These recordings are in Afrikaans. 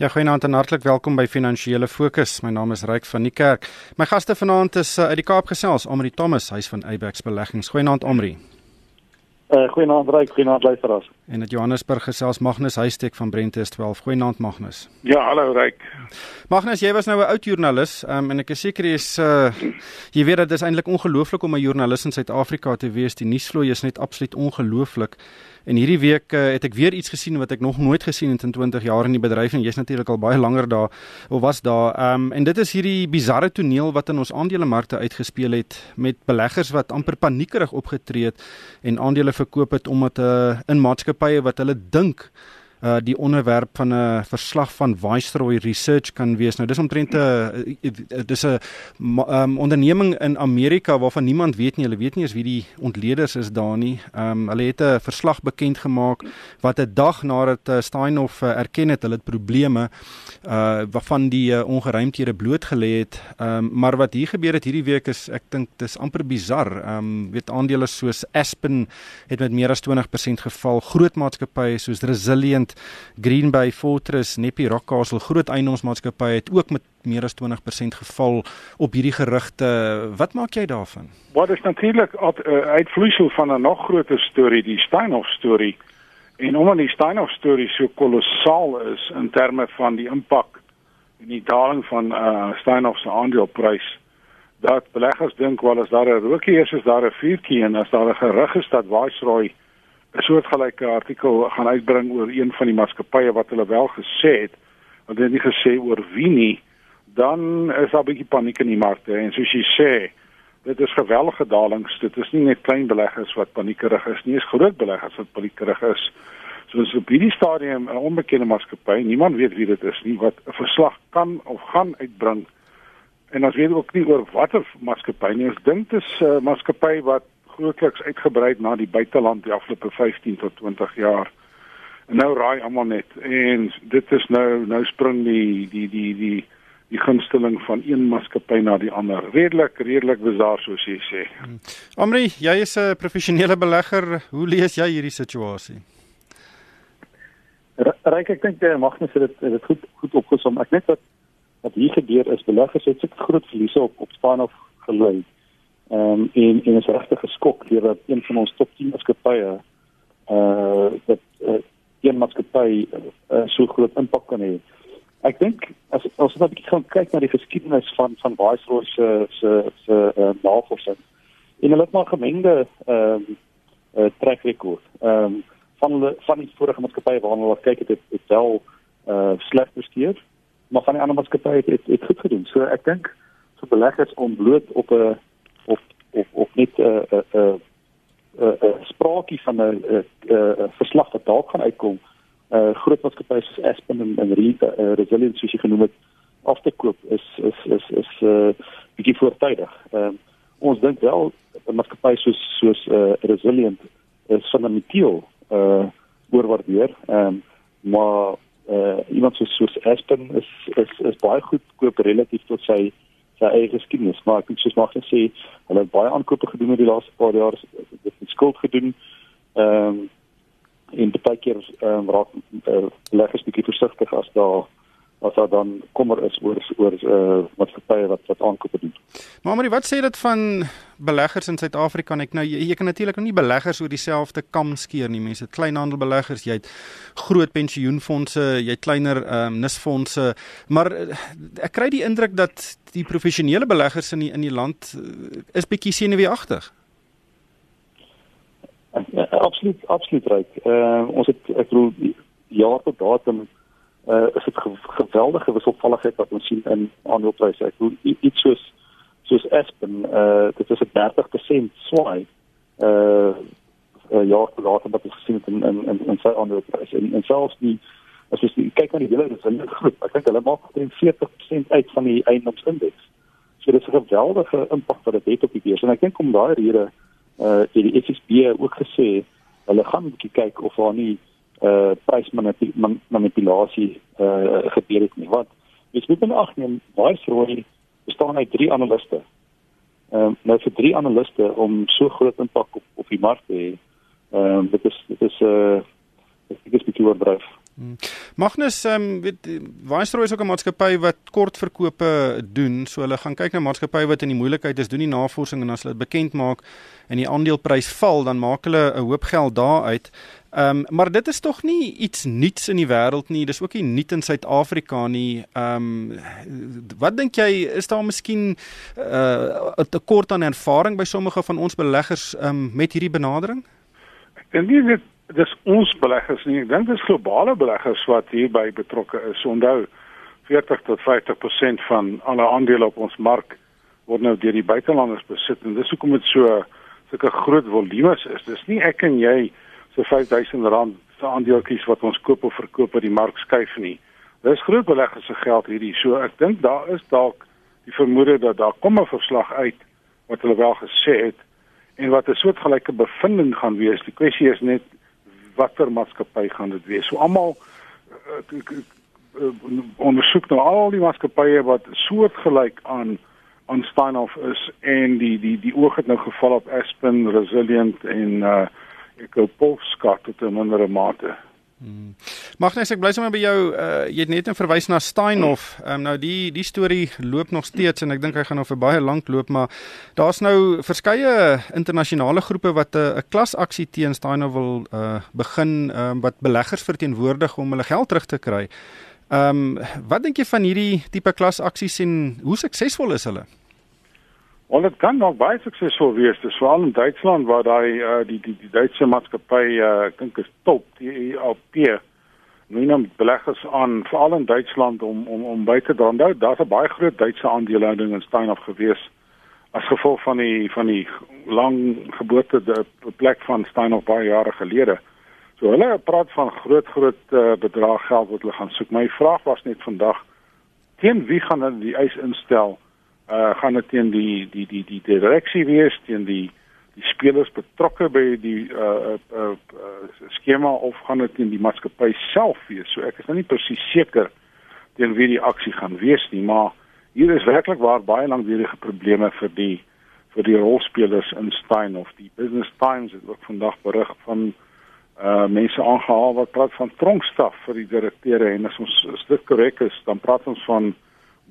Ja, goeienaand en hartlik welkom by Finansiële Fokus. My naam is Ryk van die Kerk. My gaste vanaand is uh, uit die Kaap gesels, Amri Thomas, hy's van Abex Beleggings. Goeienaand Amri. Uh, goeienaand Ryk, goeienaand luisteraars. En uit Johannesburg gesels Magnus Huystek van Brentes 12. Goeienaand Magnus. Ja, hallo Ryk. Magnus, jy was nou 'n oud joernalis, um, en ek is seker jy's uh jy weet dat dit is eintlik ongelooflik om 'n joernalis in Suid-Afrika te wees. Die nuusvloei is net absoluut ongelooflik. En hierdie week uh, het ek weer iets gesien wat ek nog nooit gesien het in 20 jaar in die bedryf en jy's natuurlik al baie langer daar of was daar. Ehm um, en dit is hierdie bizarre toneel wat in ons aandelemarkte uitgespeel het met beleggers wat amper paniekerig opgetree het en aandele verkoop het omdat 'n uh, eh, in maatskappye wat hulle dink uh die onderwerp van 'n verslag van Viceroy Research kan wees. Nou dis omtrent 'n dis 'n um, onderneming in Amerika waarvan niemand weet nie. Hulle weet nie eens wie die ontleeders is daar nie. Um hulle het 'n verslag bekend gemaak wat 'n dag nadat uh, Steinhoff uh, erken het hulle het probleme uh waarvan die uh, ongeruimthede blootgelê het. Um maar wat hier gebeur het hierdie week is ek dink dis amper bizar. Um weet aandele soos Aspen het met meer as 20% geval. Groot maatskappye soos Resilient Green Bay Fortress, Nepi Rockcastle, groot eiendomsmaatskappye het ook met meer as 20% geval op hierdie gerugte. Wat maak jy daarvan? Wat is natuurlik uh, uitvloeisel van 'n nog groter storie, die Steinhoff storie. En omdat die Steinhoff storie so kolossaal is in terme van die impak en die daling van uh Steinhoff se aandeleprys dat beleggers dink wel as daar 'n rookie is, is daar 'n vuurtjie en as daar 'n gerug is dat Viceroy 'n soortgelyke artikel gaan uitbring oor een van die maatskappye wat hulle wel gesê het, want hulle het nie gesê oor wie nie, dan is daar 'n bietjie paniek in die markte en soos jy sê, dit is geweldige dalings. Dit is nie net klein beleggers wat paniekerig is nie, dis groot beleggers wat paniekerig is. Soos op hierdie stadium 'n onbekende maatskappy, niemand weet wie dit is nie, wat 'n verslag kan of gaan uitbring. En ons weet ook nie oor watter maatskappy nie. Ons dink dit is 'n uh, maatskappy wat grootliks uitgebrei na die buiteland die afgelope 15 tot 20 jaar. En nou raai almal net en dit is nou nou spring die die die die die gunsteling van een maatskappy na die ander. Redelik redelik bizar soos jy sê. Hmm. Amri, jy is 'n professionele belegger. Hoe lees jy hierdie situasie? Ryk ek dink jy mag net dit dit goed goed opgesom. Ek net wat wat hier gebeur is beleggers het seker groot verliese op op span of gelei. Ehm um, en en is regtig geskok deur dat een van ons top 10 maatskappye uh dat uh, een maatskappy uh, so groot impak kan hê. Ek dink as as ons net gaan kyk na die geskiedenis van van Viceroy se se se uh, navorsing en hulle het maar gemengde ehm um, uh, trek rekord. Ehm um, van hulle van die vorige maatskappye waarna hulle kyk het het, het wel uh sleg bestuur, maar van die ander maatskappye het, het het goed gedoen. So ek dink vir beleggers om bloot op 'n of of of net 'n uh, 'n uh, 'n uh, uh, uh, spraakie van 'n uh, uh, verslag wat dalk gaan uitkom. Uh groot maatskappye soos Aspen en, en Re, uh, Resilient soos jy genoem het af te koop is is is is 'n uh, bietjie voortydig. Ehm uh, ons dink wel 'n maatskappy soos soos uh, Resilient is fundamenteel uh oorwaardeer. Ehm um, maar uh iemand soos soos Aspen is is is baie goed koop relatief tot sy sy eie geskiedenis. Maar ek moet soos maar gesê, hulle het baie aankope gedoen oor die laaste paar jaar, dit het skuld gedoen. Ehm um, en baie keer ehm um, raak uh, leggers bietjie versigtig as daar as daar dan kommer is oor oor uh, maatskappye wat wat aankope doen. Maar maar wat sê dit van beleggers in Suid-Afrika? Ek nou jy, jy kan natuurlik nie beleggers oor dieselfde kam skeer nie. Mense kleinhandelbeleggers, jy het groot pensioenfonde, jy het kleiner ehm um, nisfonde, maar uh, ek kry die indruk dat die professionele beleggers in die in die land uh, is bietjie senuweeagtig. Absoluut absoluut reg. Uh, ons het ek bedoel jaar tot datum uh, is dit geweldige wisselvalligheid wat ons sien in aandelepryse. Ek bedoel iets soos soos Aspen, uh, dit is 'n 30% swaai uh uh ja, laat wat ons gesien het in in in, in sy aandelepryse en, en selfs die as jy kyk na die hele resiliënte groep, ek dink hulle maak omtrent 40% uit van die eiendomsindeks. So dit is 'n geweldige impak wat dit het op die beurs en ek dink om daai rede uh die FSB ook gesê hulle gaan 'n bietjie kyk of daar nie uh prysmanipulasie uh gebeur het nie. Want jy moet in ag neem baie vroeg bestaan uit drie analiste. Ehm um, nou vir drie analiste om so groot impak op op die mark te hê. Ehm um, dit is dit is uh ek is bietjie oordryf. Hmm. Magnus, ehm um, weet Weinstro is ook 'n maatskappy wat kortverkope doen. So hulle gaan kyk na maatskappye wat in die moeilikheid is, doen die navorsing en as hulle dit bekend maak en die aandeleprys val, dan maak hulle 'n hoop geld daaruit. Ehm um, maar dit is tog nie iets nuuts in die wêreld nie. Dis ook nie nuut in Suid-Afrika nie. Ehm um, wat dink jy is daar miskien uh, 'n tekort aan ervaring by sommige van ons beleggers ehm um, met hierdie benadering? En nie net dis ons beleggers nie. Ek dink dis globale beleggers wat hierby betrokke is. Onthou 40 tot 50% van alle aandele op ons mark word nou deur die buitelanders besit en dis hoekom dit so sulke groot volumes is. Dis nie ek en jy so R5000 se aandelekies wat ons koop of verkoop by die mark skuif nie. Dis groot beleggers se geld hierdie. So ek dink daar is dalk die vermoede dat daar kom 'n verslag uit wat hulle wel gesê het en wat 'n soortgelyke bevinding gaan wees. Die kwessie is net watter maatskappy gaan dit wees. So almal uh, ondersoek nou al die maatskappye wat soortgelyk aan aan Steinhoff is en die die die oog het nou geval op Aspen Resilient en uh ek hoop Polska tot 'n mindere mate. Hmm. Magnus, ek bly sommer by jou. Uh, jy het net in verwys na Steinhoff. Ehm um, nou die die storie loop nog steeds en ek dink hy gaan nog vir baie lank loop, maar daar's nou verskeie internasionale groepe wat 'n uh, klasaksie teen Steinhoff wil uh, begin um, wat beleggers verteenwoordig om hulle geld terug te kry. Ehm um, wat dink jy van hierdie tipe klasaksies en hoe suksesvol is hulle? Want dit kan nog baie suksesvol wees. Veral in Duitsland waar daai uh, die die die Duitse maatskappy uh, ek dink is top die ELP nou neem beleggers aan veral in Duitsland om om om by te dra. Nou daar's 'n baie groot Duitse aandelehouding in Steinhoff gewees as gevolg van die van die lang geboorte die plek van Steinhoff baie jare gelede. So hulle praat van groot groot uh, bedrag geld wat hulle gaan soek. My vraag was net vandag teen wie gaan hulle die eis instel? Uh gaan dit teen die die die die direksie wees teen die die spelers betrokke by die uh uh, uh skema of gaan dit teen die maatskappy self wees? So ek is nou nie presies seker teen wie die aksie gaan wees nie maar hier is werklik waar baie langdurige probleme vir die vir die rolspelers in Stein of die Business Times het ook vandag berig van uh mense aangehaal wat praat van tronkstaf vir die direkteure en as ons as dit korrek is dan praat ons van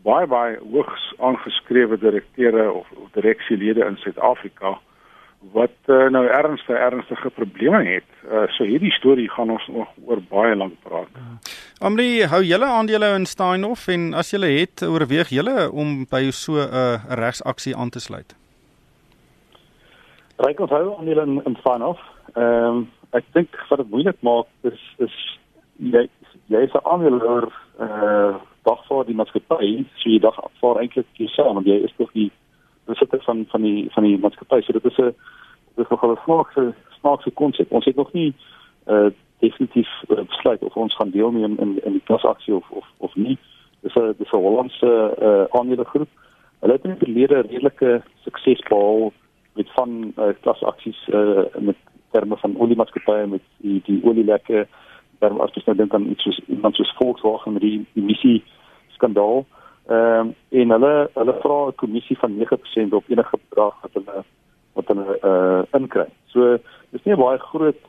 baie baie hoogs aangeskrewe direkteure of, of direksielede in Suid-Afrika wat uh, nou ernstige ernstige probleme het. Uh, so hierdie storie gaan ons nog oor baie lank praat. Amri, hou julle aandele in Steinhoff en as julle het, oorweeg julle om by so 'n uh, regsaksie aan te sluit? Ryk ons hou aandele in, in Steinhoff. Ehm um, ek dink wat dit moeilik maak is is jy jy is 'n aandeelhouer eh uh, dag voor die maatskappy, so jy dag voor eintlik jouself want jy is tog die besitter van van die van die maatskappy. So dit is 'n dit is nogal 'n snaakse snaakse konsep. Ons het nog nie uh, definitief uh, besluit of ons gaan deelneem in in die klasaksie of of of nie. Dis 'n dis 'n Hollandse eh uh, aandelegroep. Hulle het in die verlede redelike sukses behaal met van uh, klasaksies uh, met terme van oliemaatskappye met die die olielekke dan as jy nou dink aan iets soos iemand soos Volkswagen met die emissie skandaal. Ehm um, en hulle hulle vra 'n kommissie van 9% op enige bedrag wat hulle wat hulle eh uh, inkry. So dis nie 'n baie groot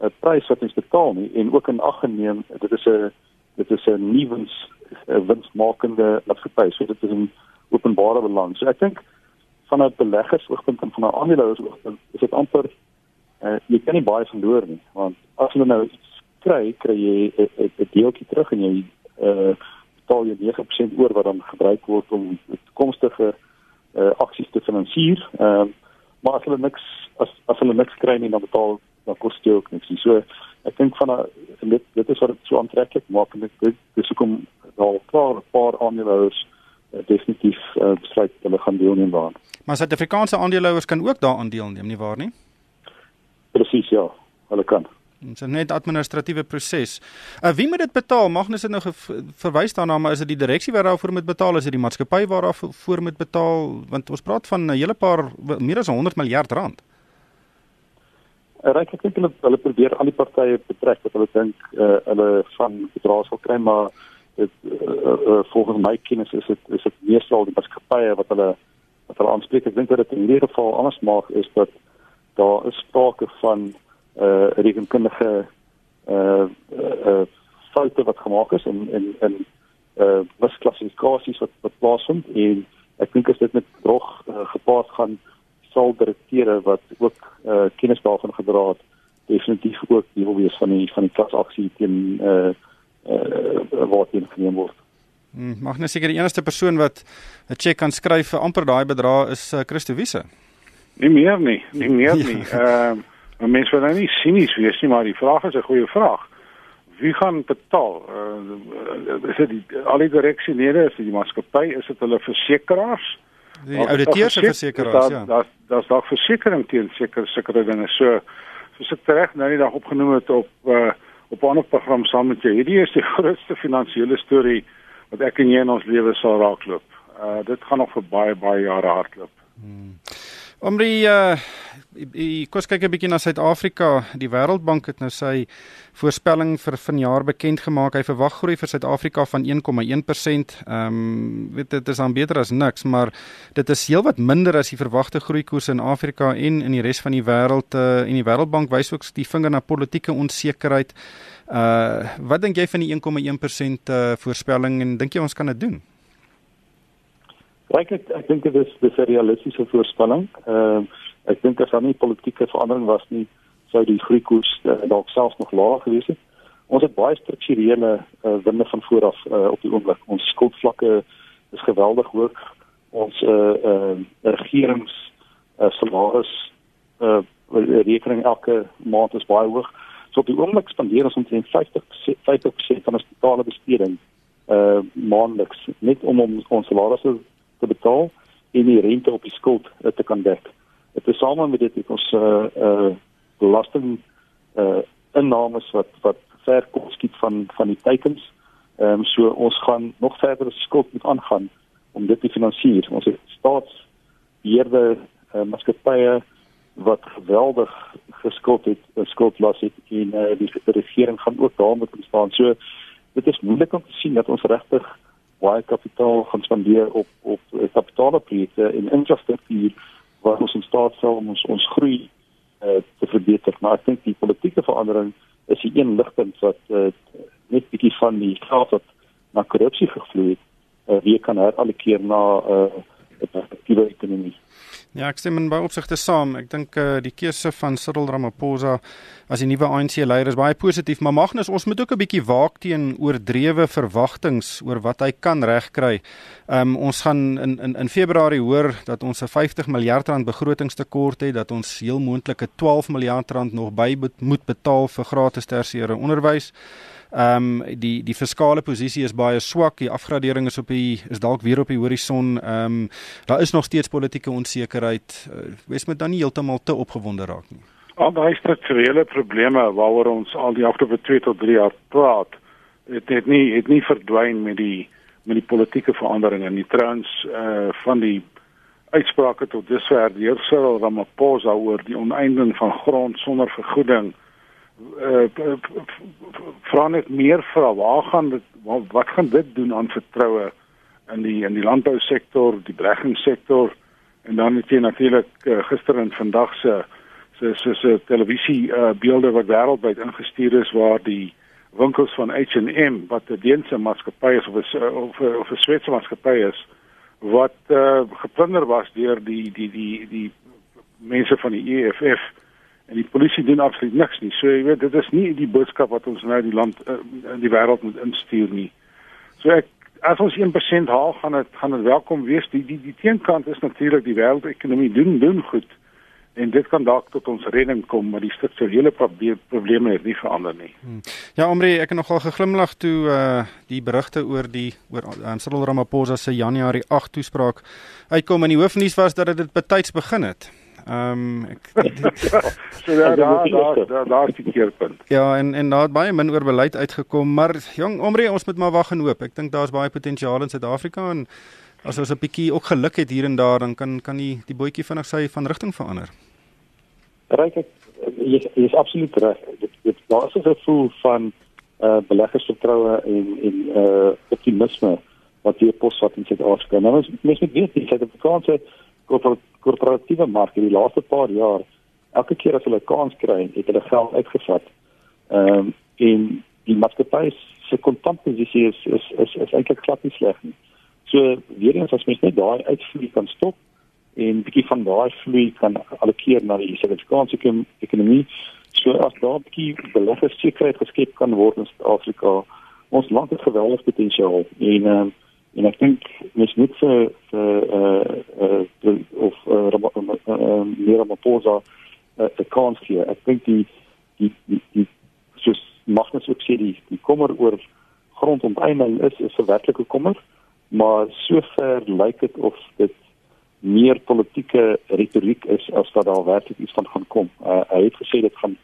uh, prys wat ons betaal nie en ook in ag geneem dit is 'n dit is 'n nuwens uh, winsmakende maatskappy. So dit is 'n openbare belang. So ek dink van 'n beleggersoogpunt en van 'n aandeelhouersoogpunt is dit amper uh, jy kan nie baie verloor nie want as hulle nou iets kry, kry jy 'n deeltjie terug en jy uh betaal jy 9% oor wat dan gebruik word om toekomstige uh aksies te finansier. Ehm uh, maar as hulle niks as as hulle niks kry nie, dan betaal dan kos dit ook niks. So ek dink van 'n dit dit is wat dit so aantreklik maak en dit dis hoekom daar klaar 'n paar aandeelhouers uh, definitief uh, besluit hulle gaan deelneem daaraan. Maar Suid-Afrikaanse aandeelhouers kan ook daaraan deelneem, nie waar nie? Presies ja, hulle kan. Dit is net administratiewe proses. Uh, wie moet dit betaal? Magnus het nou verwys daarna, maar is dit die direksie wat daarvoor moet betaal? Is dit die maatskappy wat daarvoor moet betaal? Want ons praat van 'n hele paar meer as 100 miljard rand. Ryk ek dink hulle hulle probeer al die partye betrek wat hulle dink uh, hulle van bedrag sal kry, maar dit uh, uh, volgens my kennis is dit is dit meestal die maatskappye wat hulle wat hulle aanspreek. Ek dink dat dit in hierdie geval anders maak is dat daar is sprake van uh rekenkundige uh uh foute wat gemaak is in in in uh misklassifikasies wat wat plaasvind en ek dink as dit met drog uh, gepaard gaan sal direkteure wat ook uh kennis daarvan gedra het definitief ook deel wees van die van die klasaksie teen uh uh wat ingeneem word. Hmm, mag net seker die enigste persoon wat 'n cheque kan skryf vir amper daai bedrag is uh, Christo Wiese. Nie meer nie, nie meer ja. nie. Ehm uh, mense wil nou nie sinies wees nie, maar die vraag is 'n goeie vraag. Wie gaan betaal? Uh, is dit die, al die direksielede, is dit die maatskappy, is dit hulle versekerings? Die ouditeurs se versekerings, ja. Daar's daar's dalk versekerings teen sekere sekere dinge. So soos ek reg nou die dag opgenoem het op uh, op 'n ander program saam met jou. Hierdie is die grootste finansiële storie wat ek en jy in ons lewe sal raakloop. Uh dit gaan nog vir baie baie jare hardloop. Hmm. Omrie uh kom kyk 'n bietjie na Suid-Afrika. Die Wêreldbank het nou sy voorspelling vir vanjaar bekend gemaak. Hy verwag groei vir Suid-Afrika van 1,1%. Ehm um, weet dit is dan beter as niks, maar dit is heelwat minder as die verwagte groeikoerse in Afrika en in die res van die wêreld. Uh en die Wêreldbank wys ook die vinger na politieke onsekerheid. Uh wat dink jy van die 1,1% uh voorspelling en dink jy ons kan dit doen? Ek ek, ek dink dit is dis 'n realistiese voorspelling. Ehm uh, ek dink as daar nie politieke verandering was nie, sou die groeikoers uh, dalk selfs nog laer gewees het. Ons het baie strukturele uh, winde van vooraf uh, op die oomblik. Ons skuldvlakke is geweldig hoog. Ons uh uh regerings uh, salaris uh rekening elke maand is baie hoog. So op die oomblik spandeer ons omtrent 50 50% van ons totale besteding uh maandeliks net om ons salarisse te betaal en die rente op die skuld uh, te kan dek. Dit is saam met dit het ons uh uh belasting uh innames wat wat ver kom skiet van van die teikens. Ehm um, so ons gaan nog verder skuld moet aangaan om dit te finansier. Ons het staatsbeheerde uh, maatskappye wat geweldig geskuld het, skuldlas het en uh, die regering gaan ook daarmee staan. So dit is moeilik om te sien dat ons regtig baie kapitaal gaan spandeer op op eh, kapitaalprojekte en infrastruktuur wat ons in staat sal om ons ons groei uh, te verbeter. Maar ek dink die politieke verandering is die een ligpunt wat uh, net bietjie van die geld wat na korrupsie gevloei het, uh, weer kan herallokeer na uh, perspektiewe ekonomie. Ja, ek stem in baie opsigte saam. Ek dink eh uh, die keuse van Cyril Ramaphosa as die nuwe ANC leier is baie positief, maar Magnus, ons moet ook 'n bietjie waak teen oordrewe verwagtinge oor wat hy kan regkry. Ehm um, ons gaan in in in Februarie hoor dat ons 'n 50 miljard rand begrotingstekort het, dat ons heel moontlik 'n 12 miljard rand nog by moet betaal vir gratis tersiêre onderwys. Ehm um, die die fiskale posisie is baie swak. Die afgradering is op die is dalk weer op die horison. Ehm um, daar is nog steeds politieke onsekerheid. Uh, Wes moet dan nie heeltemal te opgewonde raak nie. Al daai strukturele probleme waaroor ons al die afgelope 2 tot 3 jaar praat, het het nie het nie verdwyn met die met die politieke veranderinge en die trends eh uh, van die uitsprake tot dusver deur Cyril Ramaphosa oor die oneindiging van grond sonder vergoeding uh, vra net meer vra waar gaan dit wat, wat gaan dit doen aan vertroue in die in die landbousektor, die beleggingssektor? En dan het jy natuurlik uh, gister en vandag se se se se televisie uh, beelde wat wêreldwyd ingestuur is waar die winkels van H&M wat 'n Deense maatskappy is of 'n of of 'n Switserse maatskappy is wat uh, geplunder was deur die die die die mense van die EFF en die polisie doen absoluut niks nie. So jy weet dit is nie die boodskap wat ons nou die land uh, in die wêreld moet instuur nie. So ek as ons 1% haal gaan dit gaan dit welkom wees. Die die die teenkant is natuurlik die wêreldekonomie doen doen goed. En dit kan dalk tot ons redding kom, maar die strukturele probleme het nie verander nie. Hmm. Ja, Omri, ek het nogal geglimlag toe uh die berigte oor die oor uh, Cyril Ramaphosa se Januarie 8 toespraak uitkom en die hoofnuus was dat dit betyds begin het. Ehm um, ek so ja, daar daar daar daar is die keerpunt. Ja, en en daar het baie min oor beleid uitgekom, maar jong Omri, ons moet maar wag en hoop. Ek dink daar's baie potensiaal in Suid-Afrika en as ons 'n bietjie ook geluk het hier en daar, dan kan kan die die bootjie vinnig sy van rigting verander. Ryk ek jy, jy is absoluut reg. Dit dit daar is 'n gevoel van uh beleggersvertroue en en uh optimisme wat hier posvat in Suid-Afrika. Nou mens moet weet, die Suid-Afrikaanse korporatiewe mark in die laaste paar jaar elke keer as hulle kans kry, het hulle geld uitgevat. Ehm um, en die maatskappye se kontantposisie is is is, is eintlik glad nie sleg nie. So weer eens as mens net daai uitvloei kan stop en bietjie van daai vloei kan allokeer na die Suid-Afrikaanse ekonomie. So as daar bietjie beleggersekerheid geskep kan word in Suid-Afrika, ons land het geweldige potensiaal en uh, en ek dink mens moet vir vir uh uh of uh, meer op posa 'n kans gee. Ek dink die die die, die soos mag net ook sê die die kommer oor grondonteiening is is 'n werklike kommer, maar sover lyk dit of dit meer politieke retoriek is as wat daar werklik iets van gaan kom. Uh, hy het gesê dit gaan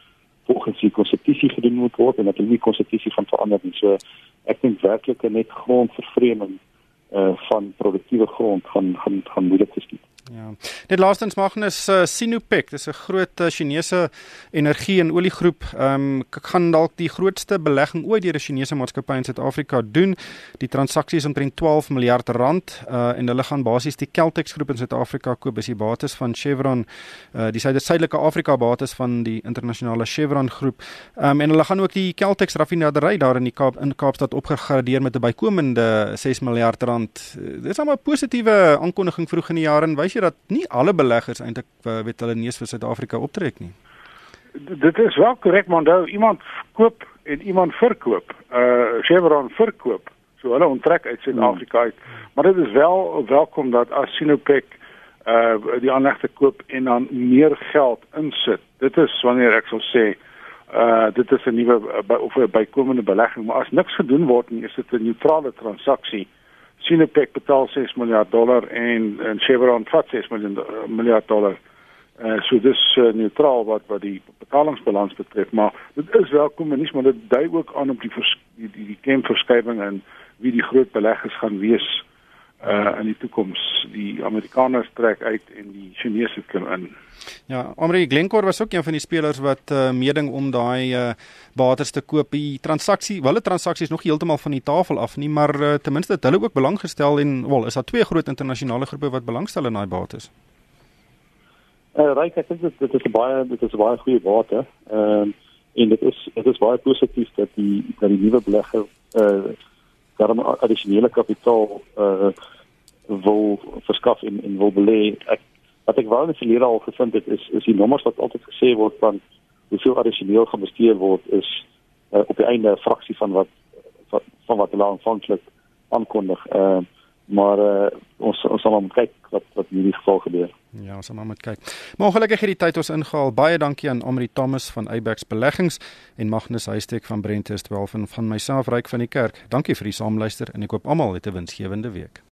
volgens die konstitusie gedoen moet word en dat nie konstitusie van verander nie. So ek dink werklik net grondvervreemding uh van produktiewe grond gaan gaan gaan moeilik geskied. Ja. Net laastens Magnus uh, Sinopec, dis 'n groot uh, Chinese energie en oliegroep. Ehm um, kan dalk die grootste belegging ooit deur 'n Chinese maatskappy in Suid-Afrika doen. Die transaksie is omtrent 12 miljard rand uh en hulle gaan basies die Keltex groep in Suid-Afrika koop as die bates van Chevron uh die Suid-Suidelike Afrika bates van die internasionale Chevron groep. Ehm um, en hulle gaan ook die Keltex raffinaderry daar in die Kaap in Kaapstad opgegradeer met 'n bykomende 6 miljard rand. Uh, dis 'n positiewe aankondiging vroeg in die jaar en wys jy dat nie alle beleggers eintlik uh, weet hulle neus vir Suid-Afrika optrek nie. Dit is wel korrek maar nou iemand koop en iemand verkoop. Uh Chevron verkoop. So hulle onttrek uit Suid-Afrika uit. Maar dit is wel welkom dat as Sinopec uh die aanlegte koop en dan meer geld insit. Dit is wanneer ek sou sê uh dit is 'n nuwe by, of 'n bykomende belegging, maar as niks gedoen word nie, is dit 'n neutrale transaksie. Sinopec betaal 6 miljard dollar en en Chevron vat 6 miljard dollar. Eh uh, so dis uh, neutraal wat wat die betalingsbalans betref, maar dit is welkom en nie maar dit dui ook aan op die die die, die klemverskywing en wie die groot beleggers gaan wees uh in die toekoms. Die Amerikaners trek uit en die Chinese kom in. Ja, Omri Glencore was ook een van die spelers wat uh meeding om daai uh bates te koop. Die transaksie, hulle transaksies nog heeltemal van die tafel af nie, maar uh, ten minste het hulle ook belang gestel en wel, is daar twee groot internasionale groepe wat belangstel in daai bates. Uh Ryk, ek dink dit, dit is 'n baie dit is 'n baie goeie bate. Ehm uh, en dit is dit is baie positief dat die dat die nuwe belegger uh daarom addisionele kapitaal uh wil verskaf en en wil belê. Ek wat ek wou in die verlede al gevind het is is die nommers wat altyd gesê word van hoeveel addisioneel gebestuur word is uh, op die einde 'n fraksie van wat van, van wat hulle aanvanklik aankondig. Uh, maar uh, ons ons sal maar kyk wat wat in hierdie geval gebeur. Ja, ons sal maar moet kyk. Maar ongelukkig het die tyd ons ingehaal. Baie dankie aan Amri Thomas van Eyebax Beleggings en Magnus Huystek van Brentest 12 en van myself Ryk van die Kerk. Dankie vir die saamluister en ek hoop almal het 'n winsgewende week.